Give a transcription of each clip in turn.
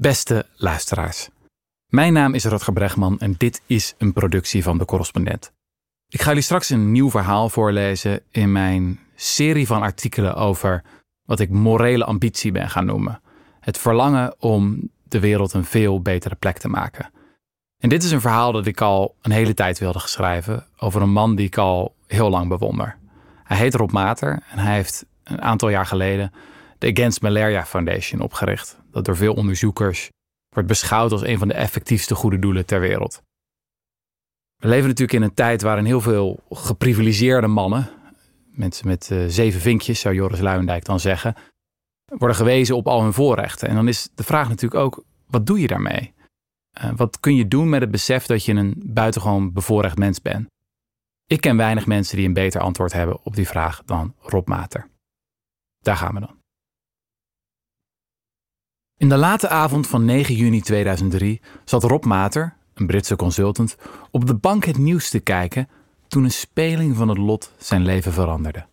Beste luisteraars. Mijn naam is Rutger Bregman en dit is een productie van De Correspondent. Ik ga jullie straks een nieuw verhaal voorlezen in mijn serie van artikelen over wat ik morele ambitie ben gaan noemen. Het verlangen om de wereld een veel betere plek te maken. En dit is een verhaal dat ik al een hele tijd wilde schrijven over een man die ik al heel lang bewonder. Hij heet Rob Mater en hij heeft een aantal jaar geleden de Against Malaria Foundation opgericht, dat door veel onderzoekers wordt beschouwd als een van de effectiefste goede doelen ter wereld. We leven natuurlijk in een tijd waarin heel veel geprivilegeerde mannen, mensen met uh, zeven vinkjes, zou Joris Luijendijk dan zeggen, worden gewezen op al hun voorrechten. En dan is de vraag natuurlijk ook, wat doe je daarmee? Uh, wat kun je doen met het besef dat je een buitengewoon bevoorrecht mens bent? Ik ken weinig mensen die een beter antwoord hebben op die vraag dan Rob Mater. Daar gaan we dan. In de late avond van 9 juni 2003 zat Rob Mater, een Britse consultant, op de bank het nieuws te kijken toen een speling van het lot zijn leven veranderde.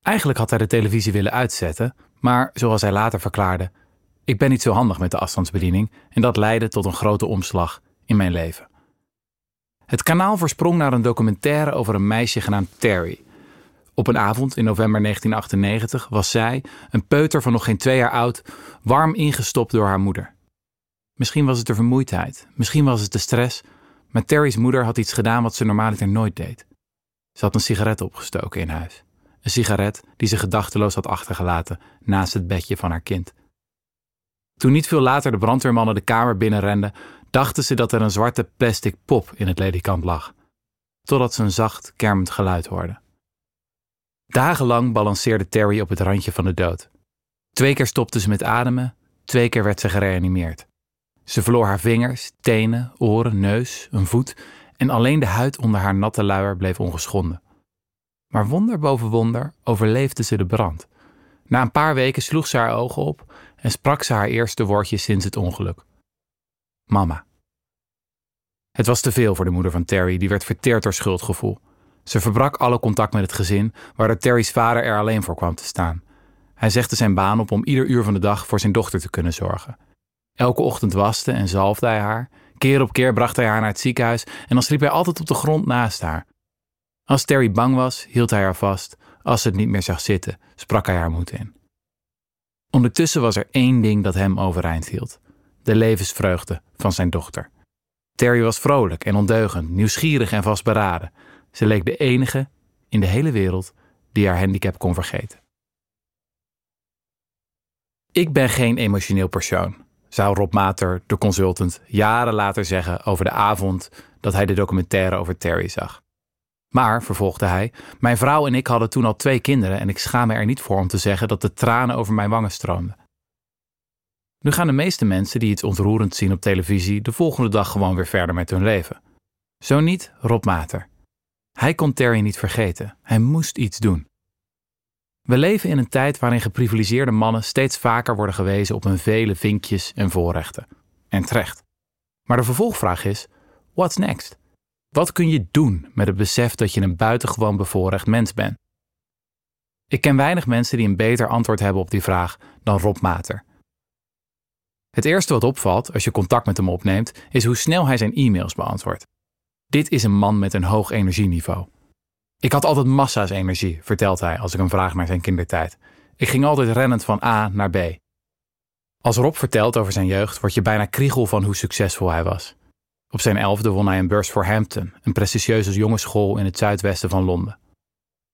Eigenlijk had hij de televisie willen uitzetten, maar zoals hij later verklaarde, ik ben niet zo handig met de afstandsbediening en dat leidde tot een grote omslag in mijn leven. Het kanaal versprong naar een documentaire over een meisje genaamd Terry. Op een avond in november 1998 was zij, een peuter van nog geen twee jaar oud, warm ingestopt door haar moeder. Misschien was het de vermoeidheid, misschien was het de stress, maar Terry's moeder had iets gedaan wat ze normaliter nooit deed. Ze had een sigaret opgestoken in huis. Een sigaret die ze gedachteloos had achtergelaten naast het bedje van haar kind. Toen niet veel later de brandweermannen de kamer binnenrenden, dachten ze dat er een zwarte plastic pop in het ledikant lag, totdat ze een zacht, kermend geluid hoorden. Dagenlang balanceerde Terry op het randje van de dood. Twee keer stopte ze met ademen, twee keer werd ze gereanimeerd. Ze verloor haar vingers, tenen, oren, neus, een voet en alleen de huid onder haar natte luier bleef ongeschonden. Maar wonder boven wonder overleefde ze de brand. Na een paar weken sloeg ze haar ogen op en sprak ze haar eerste woordje sinds het ongeluk. Mama. Het was te veel voor de moeder van Terry, die werd verteerd door schuldgevoel. Ze verbrak alle contact met het gezin, waardoor Terry's vader er alleen voor kwam te staan. Hij zegde zijn baan op om ieder uur van de dag voor zijn dochter te kunnen zorgen. Elke ochtend waste en zalfde hij haar. Keer op keer bracht hij haar naar het ziekenhuis en dan sliep hij altijd op de grond naast haar. Als Terry bang was, hield hij haar vast. Als ze het niet meer zag zitten, sprak hij haar moed in. Ondertussen was er één ding dat hem overeind hield: de levensvreugde van zijn dochter. Terry was vrolijk en ondeugend, nieuwsgierig en vastberaden. Ze leek de enige in de hele wereld die haar handicap kon vergeten. Ik ben geen emotioneel persoon, zou Rob Mater, de consultant, jaren later zeggen over de avond dat hij de documentaire over Terry zag. Maar, vervolgde hij, mijn vrouw en ik hadden toen al twee kinderen en ik schaam me er niet voor om te zeggen dat de tranen over mijn wangen stroomden. Nu gaan de meeste mensen die iets ontroerends zien op televisie de volgende dag gewoon weer verder met hun leven. Zo niet Rob Mater. Hij kon Terry niet vergeten. Hij moest iets doen. We leven in een tijd waarin geprivilegeerde mannen steeds vaker worden gewezen op hun vele vinkjes en voorrechten. En terecht. Maar de vervolgvraag is: what's next? Wat kun je doen met het besef dat je een buitengewoon bevoorrecht mens bent? Ik ken weinig mensen die een beter antwoord hebben op die vraag dan Rob Mater. Het eerste wat opvalt als je contact met hem opneemt, is hoe snel hij zijn e-mails beantwoordt. Dit is een man met een hoog energieniveau. Ik had altijd massa's energie, vertelt hij als ik hem vraag naar zijn kindertijd. Ik ging altijd rennend van A naar B. Als Rob vertelt over zijn jeugd, word je bijna kriegel van hoe succesvol hij was. Op zijn elfde won hij een beurs voor Hampton, een prestigieuze jongensschool in het zuidwesten van Londen.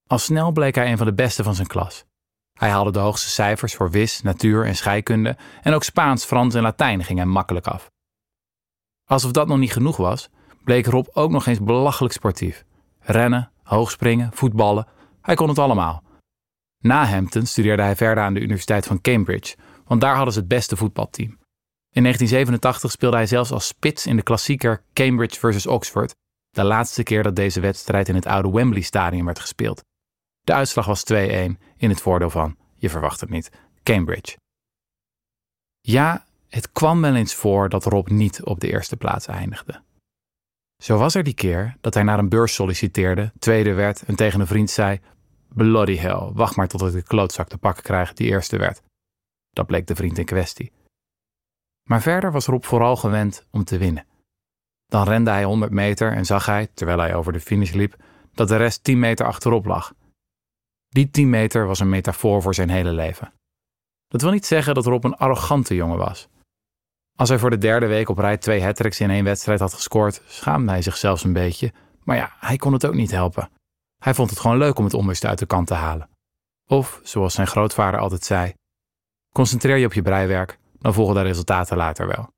Al snel bleek hij een van de beste van zijn klas. Hij haalde de hoogste cijfers voor wis, natuur en scheikunde en ook Spaans, Frans en Latijn ging hem makkelijk af. Alsof dat nog niet genoeg was, bleek Rob ook nog eens belachelijk sportief. Rennen, hoogspringen, voetballen, hij kon het allemaal. Na Hampton studeerde hij verder aan de Universiteit van Cambridge, want daar hadden ze het beste voetbalteam. In 1987 speelde hij zelfs als spits in de klassieker Cambridge vs Oxford, de laatste keer dat deze wedstrijd in het oude Wembley Stadion werd gespeeld. De uitslag was 2-1 in het voordeel van, je verwacht het niet, Cambridge. Ja, het kwam wel eens voor dat Rob niet op de eerste plaats eindigde. Zo was er die keer dat hij naar een beurs solliciteerde, tweede werd en tegen een vriend zei: Bloody hell, wacht maar tot ik de klootzak te pakken krijg die eerste werd. Dat bleek de vriend in kwestie. Maar verder was Rob vooral gewend om te winnen. Dan rende hij 100 meter en zag hij, terwijl hij over de finish liep, dat de rest 10 meter achterop lag. Die 10 meter was een metafoor voor zijn hele leven. Dat wil niet zeggen dat Rob een arrogante jongen was. Als hij voor de derde week op rij twee hattricks in één wedstrijd had gescoord, schaamde hij zich zelfs een beetje. Maar ja, hij kon het ook niet helpen. Hij vond het gewoon leuk om het onderste uit de kant te halen. Of, zoals zijn grootvader altijd zei, concentreer je op je breiwerk, dan volgen de resultaten later wel.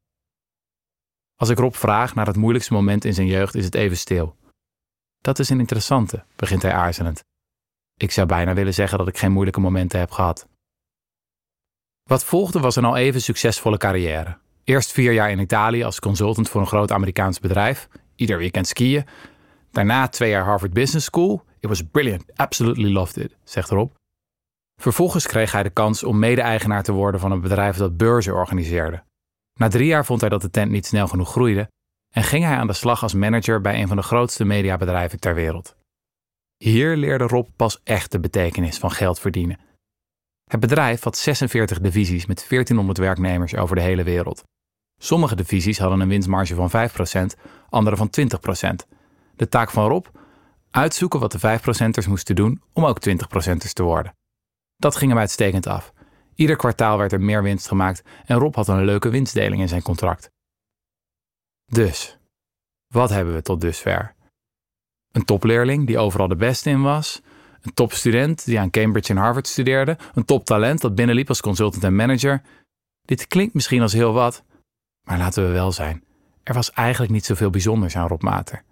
Als ik Rob vraag naar het moeilijkste moment in zijn jeugd, is het even stil. Dat is een interessante, begint hij aarzelend. Ik zou bijna willen zeggen dat ik geen moeilijke momenten heb gehad. Wat volgde was een al even succesvolle carrière. Eerst vier jaar in Italië als consultant voor een groot Amerikaans bedrijf, ieder weekend skiën. Daarna twee jaar Harvard Business School. It was brilliant, absolutely loved it, zegt Rob. Vervolgens kreeg hij de kans om mede-eigenaar te worden van een bedrijf dat beurzen organiseerde. Na drie jaar vond hij dat de tent niet snel genoeg groeide en ging hij aan de slag als manager bij een van de grootste mediabedrijven ter wereld. Hier leerde Rob pas echt de betekenis van geld verdienen. Het bedrijf had 46 divisies met 1400 werknemers over de hele wereld. Sommige divisies hadden een winstmarge van 5%, andere van 20%. De taak van Rob? Uitzoeken wat de 5%ers moesten doen om ook 20%ers te worden. Dat ging hem uitstekend af. Ieder kwartaal werd er meer winst gemaakt en Rob had een leuke winstdeling in zijn contract. Dus, wat hebben we tot dusver? Een topleerling die overal de beste in was, een topstudent die aan Cambridge en Harvard studeerde, een toptalent dat binnenliep als consultant en manager. Dit klinkt misschien als heel wat, maar laten we wel zijn. Er was eigenlijk niet zoveel bijzonders aan Rob Mater.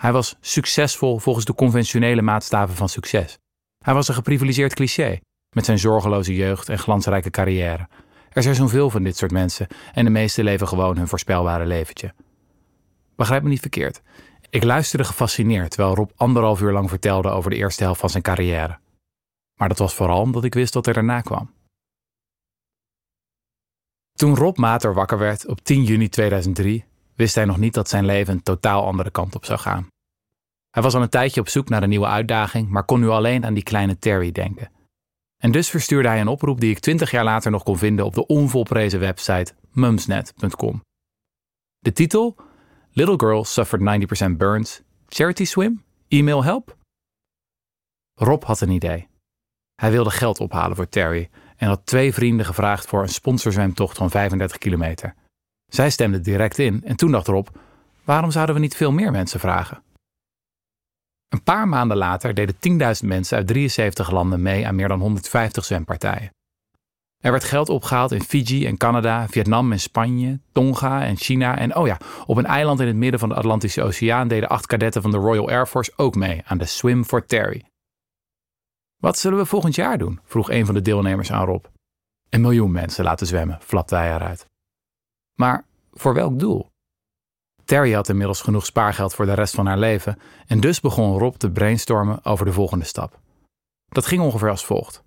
Hij was succesvol volgens de conventionele maatstaven van succes. Hij was een geprivilegeerd cliché, met zijn zorgeloze jeugd en glansrijke carrière. Er zijn zoveel van dit soort mensen en de meesten leven gewoon hun voorspelbare leventje. Begrijp me niet verkeerd. Ik luisterde gefascineerd terwijl Rob anderhalf uur lang vertelde over de eerste helft van zijn carrière. Maar dat was vooral omdat ik wist wat er daarna kwam. Toen Rob Mater wakker werd op 10 juni 2003, wist hij nog niet dat zijn leven een totaal andere kant op zou gaan. Hij was al een tijdje op zoek naar een nieuwe uitdaging, maar kon nu alleen aan die kleine Terry denken. En dus verstuurde hij een oproep die ik twintig jaar later nog kon vinden op de onvolprezen website mumsnet.com. De titel Little girl suffered 90% burns. Charity swim? Email help? Rob had een idee. Hij wilde geld ophalen voor Terry en had twee vrienden gevraagd voor een sponsorzwemtocht van 35 kilometer. Zij stemden direct in en toen dacht Rob: waarom zouden we niet veel meer mensen vragen? Een paar maanden later deden 10.000 mensen uit 73 landen mee aan meer dan 150 zwempartijen. Er werd geld opgehaald in Fiji en Canada, Vietnam en Spanje, Tonga en China. En oh ja, op een eiland in het midden van de Atlantische Oceaan deden acht kadetten van de Royal Air Force ook mee aan de Swim for Terry. Wat zullen we volgend jaar doen? vroeg een van de deelnemers aan Rob. Een miljoen mensen laten zwemmen, flapte hij eruit. Maar voor welk doel? Terry had inmiddels genoeg spaargeld voor de rest van haar leven en dus begon Rob te brainstormen over de volgende stap. Dat ging ongeveer als volgt.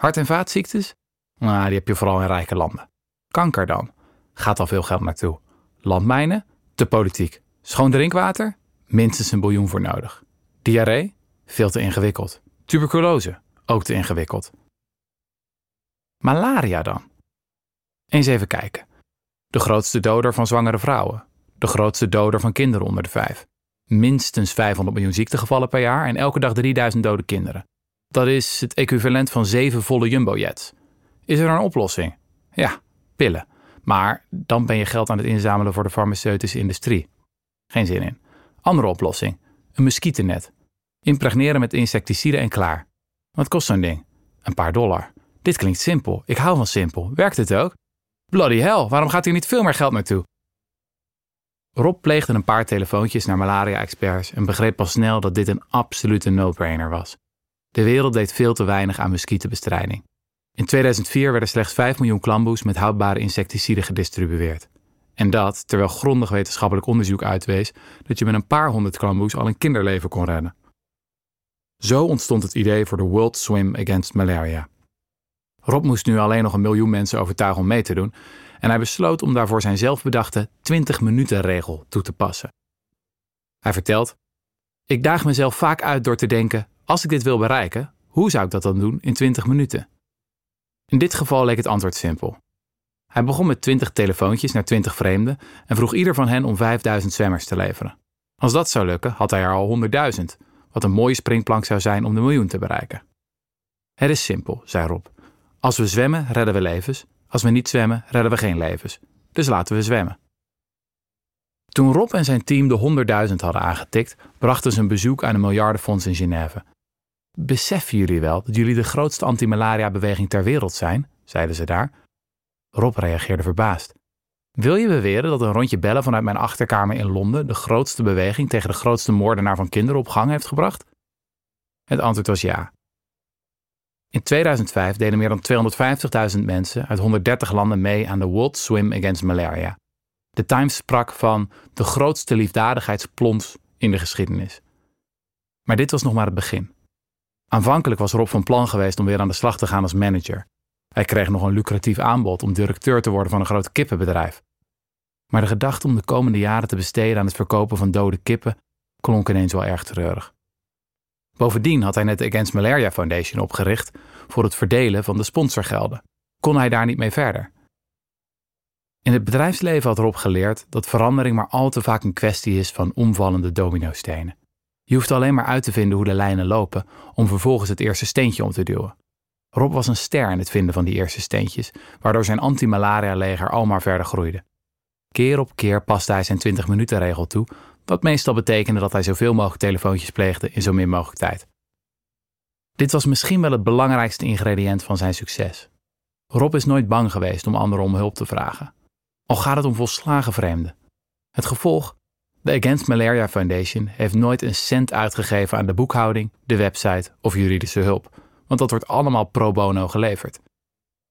Hart- en vaatziektes? Nou, die heb je vooral in rijke landen. Kanker dan? Gaat al veel geld naartoe. Landmijnen? Te politiek. Schoon drinkwater? Minstens een biljoen voor nodig. Diarree? Veel te ingewikkeld. Tuberculose? Ook te ingewikkeld. Malaria dan? Eens even kijken. De grootste doder van zwangere vrouwen. De grootste doder van kinderen onder de vijf. Minstens 500 miljoen ziektegevallen per jaar en elke dag 3000 dode kinderen. Dat is het equivalent van zeven volle jumbojets. Is er een oplossing? Ja, pillen. Maar dan ben je geld aan het inzamelen voor de farmaceutische industrie. Geen zin in. Andere oplossing. Een muskietennet. Impregneren met insecticiden en klaar. Wat kost zo'n ding? Een paar dollar. Dit klinkt simpel. Ik hou van simpel. Werkt het ook? Bloody hell, waarom gaat hier niet veel meer geld naartoe? Rob pleegde een paar telefoontjes naar malaria-experts en begreep pas snel dat dit een absolute no-brainer was. De wereld deed veel te weinig aan muskietenbestrijding. In 2004 werden slechts 5 miljoen klamboes met houdbare insecticiden gedistribueerd. En dat terwijl grondig wetenschappelijk onderzoek uitwees dat je met een paar honderd klamboes al een kinderleven kon redden. Zo ontstond het idee voor de World Swim Against Malaria. Rob moest nu alleen nog een miljoen mensen overtuigen om mee te doen en hij besloot om daarvoor zijn zelfbedachte 20-minuten-regel toe te passen. Hij vertelt: Ik daag mezelf vaak uit door te denken: als ik dit wil bereiken, hoe zou ik dat dan doen in 20 minuten? In dit geval leek het antwoord simpel. Hij begon met 20 telefoontjes naar 20 vreemden en vroeg ieder van hen om 5000 zwemmers te leveren. Als dat zou lukken, had hij er al 100.000, wat een mooie springplank zou zijn om de miljoen te bereiken. Het is simpel, zei Rob. Als we zwemmen, redden we levens. Als we niet zwemmen, redden we geen levens. Dus laten we zwemmen. Toen Rob en zijn team de 100.000 hadden aangetikt, brachten ze een bezoek aan een miljardenfonds in Genève. Beseffen jullie wel dat jullie de grootste anti-malaria-beweging ter wereld zijn? zeiden ze daar. Rob reageerde verbaasd. Wil je beweren dat een rondje bellen vanuit mijn achterkamer in Londen de grootste beweging tegen de grootste moordenaar van kinderen op gang heeft gebracht? Het antwoord was ja. In 2005 deden meer dan 250.000 mensen uit 130 landen mee aan de World Swim Against Malaria. De Times sprak van de grootste liefdadigheidsplons in de geschiedenis. Maar dit was nog maar het begin. Aanvankelijk was Rob van plan geweest om weer aan de slag te gaan als manager. Hij kreeg nog een lucratief aanbod om directeur te worden van een groot kippenbedrijf. Maar de gedachte om de komende jaren te besteden aan het verkopen van dode kippen klonk ineens wel erg treurig. Bovendien had hij net de Against Malaria Foundation opgericht voor het verdelen van de sponsorgelden. Kon hij daar niet mee verder? In het bedrijfsleven had Rob geleerd dat verandering maar al te vaak een kwestie is van omvallende dominostenen. Je hoeft alleen maar uit te vinden hoe de lijnen lopen om vervolgens het eerste steentje om te duwen. Rob was een ster in het vinden van die eerste steentjes, waardoor zijn anti-malaria-leger al maar verder groeide. Keer op keer paste hij zijn 20-minuten-regel toe, wat meestal betekende dat hij zoveel mogelijk telefoontjes pleegde in zo min mogelijk tijd. Dit was misschien wel het belangrijkste ingrediënt van zijn succes. Rob is nooit bang geweest om anderen om hulp te vragen. Al gaat het om volslagen vreemden. Het gevolg? De Against Malaria Foundation heeft nooit een cent uitgegeven aan de boekhouding, de website of juridische hulp, want dat wordt allemaal pro bono geleverd.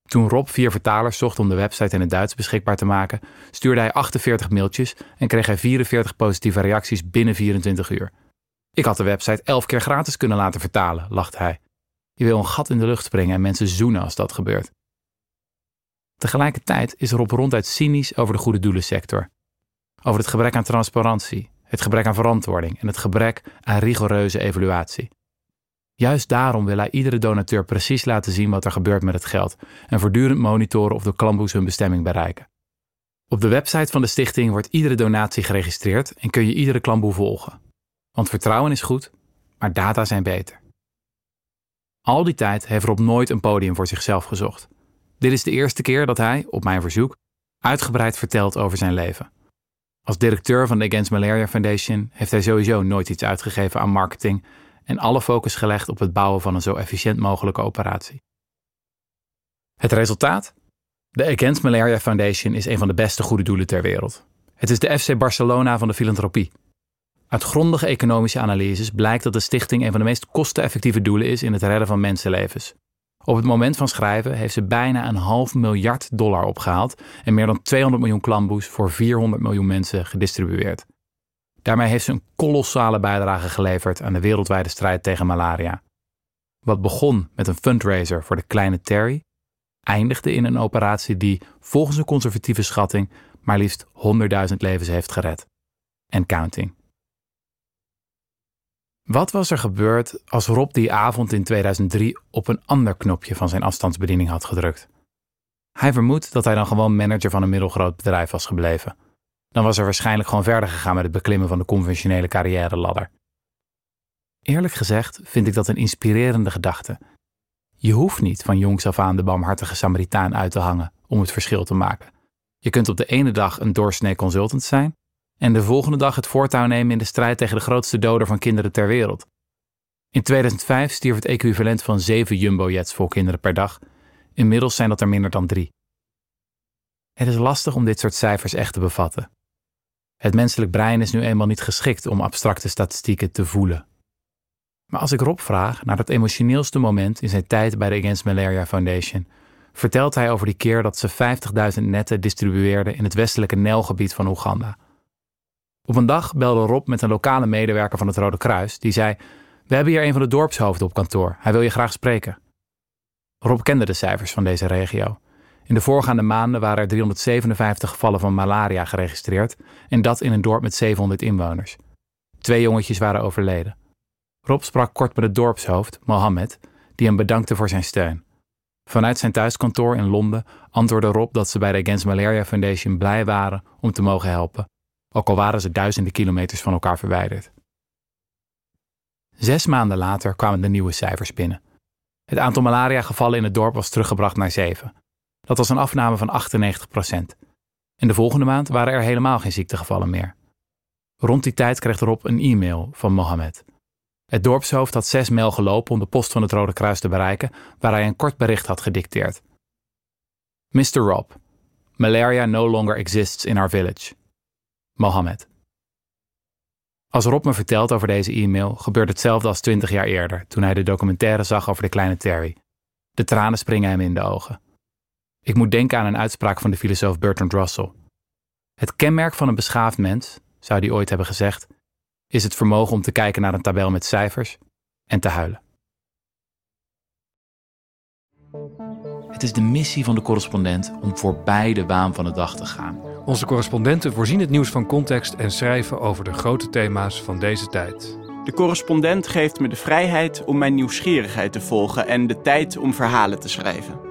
Toen Rob vier vertalers zocht om de website in het Duits beschikbaar te maken, stuurde hij 48 mailtjes en kreeg hij 44 positieve reacties binnen 24 uur. Ik had de website elf keer gratis kunnen laten vertalen, lacht hij. Je wil een gat in de lucht springen en mensen zoenen als dat gebeurt. Tegelijkertijd is Rob ronduit cynisch over de goede doelensector. Over het gebrek aan transparantie, het gebrek aan verantwoording en het gebrek aan rigoureuze evaluatie. Juist daarom wil hij iedere donateur precies laten zien wat er gebeurt met het geld en voortdurend monitoren of de klamboes hun bestemming bereiken. Op de website van de stichting wordt iedere donatie geregistreerd en kun je iedere klamboe volgen. Want vertrouwen is goed, maar data zijn beter. Al die tijd heeft Rob nooit een podium voor zichzelf gezocht. Dit is de eerste keer dat hij, op mijn verzoek, uitgebreid vertelt over zijn leven. Als directeur van de Against Malaria Foundation heeft hij sowieso nooit iets uitgegeven aan marketing en alle focus gelegd op het bouwen van een zo efficiënt mogelijke operatie. Het resultaat? De Against Malaria Foundation is een van de beste goede doelen ter wereld. Het is de FC Barcelona van de filantropie. Uit grondige economische analyses blijkt dat de stichting een van de meest kosteneffectieve doelen is in het redden van mensenlevens. Op het moment van schrijven heeft ze bijna een half miljard dollar opgehaald en meer dan 200 miljoen klamboes voor 400 miljoen mensen gedistribueerd. Daarmee heeft ze een kolossale bijdrage geleverd aan de wereldwijde strijd tegen malaria. Wat begon met een fundraiser voor de kleine Terry, eindigde in een operatie die volgens een conservatieve schatting maar liefst 100.000 levens heeft gered. En counting. Wat was er gebeurd als Rob die avond in 2003 op een ander knopje van zijn afstandsbediening had gedrukt? Hij vermoedt dat hij dan gewoon manager van een middelgroot bedrijf was gebleven. Dan was er waarschijnlijk gewoon verder gegaan met het beklimmen van de conventionele carrière-ladder. Eerlijk gezegd vind ik dat een inspirerende gedachte. Je hoeft niet van jongs af aan de barmhartige Samaritaan uit te hangen om het verschil te maken. Je kunt op de ene dag een doorsnee consultant zijn en de volgende dag het voortouw nemen in de strijd tegen de grootste doder van kinderen ter wereld. In 2005 stierf het equivalent van zeven jumbo-jets vol kinderen per dag. Inmiddels zijn dat er minder dan drie. Het is lastig om dit soort cijfers echt te bevatten. Het menselijk brein is nu eenmaal niet geschikt om abstracte statistieken te voelen. Maar als ik Rob vraag naar het emotioneelste moment in zijn tijd bij de Against Malaria Foundation, vertelt hij over die keer dat ze 50.000 netten distribueerden in het westelijke Nijlgebied van Oeganda. Op een dag belde Rob met een lokale medewerker van het Rode Kruis, die zei: We hebben hier een van de dorpshoofden op kantoor, hij wil je graag spreken. Rob kende de cijfers van deze regio. In de voorgaande maanden waren er 357 gevallen van malaria geregistreerd en dat in een dorp met 700 inwoners. Twee jongetjes waren overleden. Rob sprak kort met het dorpshoofd, Mohammed, die hem bedankte voor zijn steun. Vanuit zijn thuiskantoor in Londen antwoordde Rob dat ze bij de Against Malaria Foundation blij waren om te mogen helpen, ook al waren ze duizenden kilometers van elkaar verwijderd. Zes maanden later kwamen de nieuwe cijfers binnen. Het aantal malaria-gevallen in het dorp was teruggebracht naar zeven. Dat was een afname van 98 procent. In de volgende maand waren er helemaal geen ziektegevallen meer. Rond die tijd kreeg Rob een e-mail van Mohammed. Het dorpshoofd had zes mijl gelopen om de post van het Rode Kruis te bereiken, waar hij een kort bericht had gedicteerd. Mr. Rob, malaria no longer exists in our village. Mohammed. Als Rob me vertelt over deze e-mail, gebeurt hetzelfde als twintig jaar eerder, toen hij de documentaire zag over de kleine Terry. De tranen springen hem in de ogen. Ik moet denken aan een uitspraak van de filosoof Bertrand Russell. Het kenmerk van een beschaafd mens, zou die ooit hebben gezegd, is het vermogen om te kijken naar een tabel met cijfers en te huilen. Het is de missie van de correspondent om voorbij de waan van de dag te gaan. Onze correspondenten voorzien het nieuws van context en schrijven over de grote thema's van deze tijd. De correspondent geeft me de vrijheid om mijn nieuwsgierigheid te volgen en de tijd om verhalen te schrijven.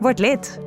Word lid.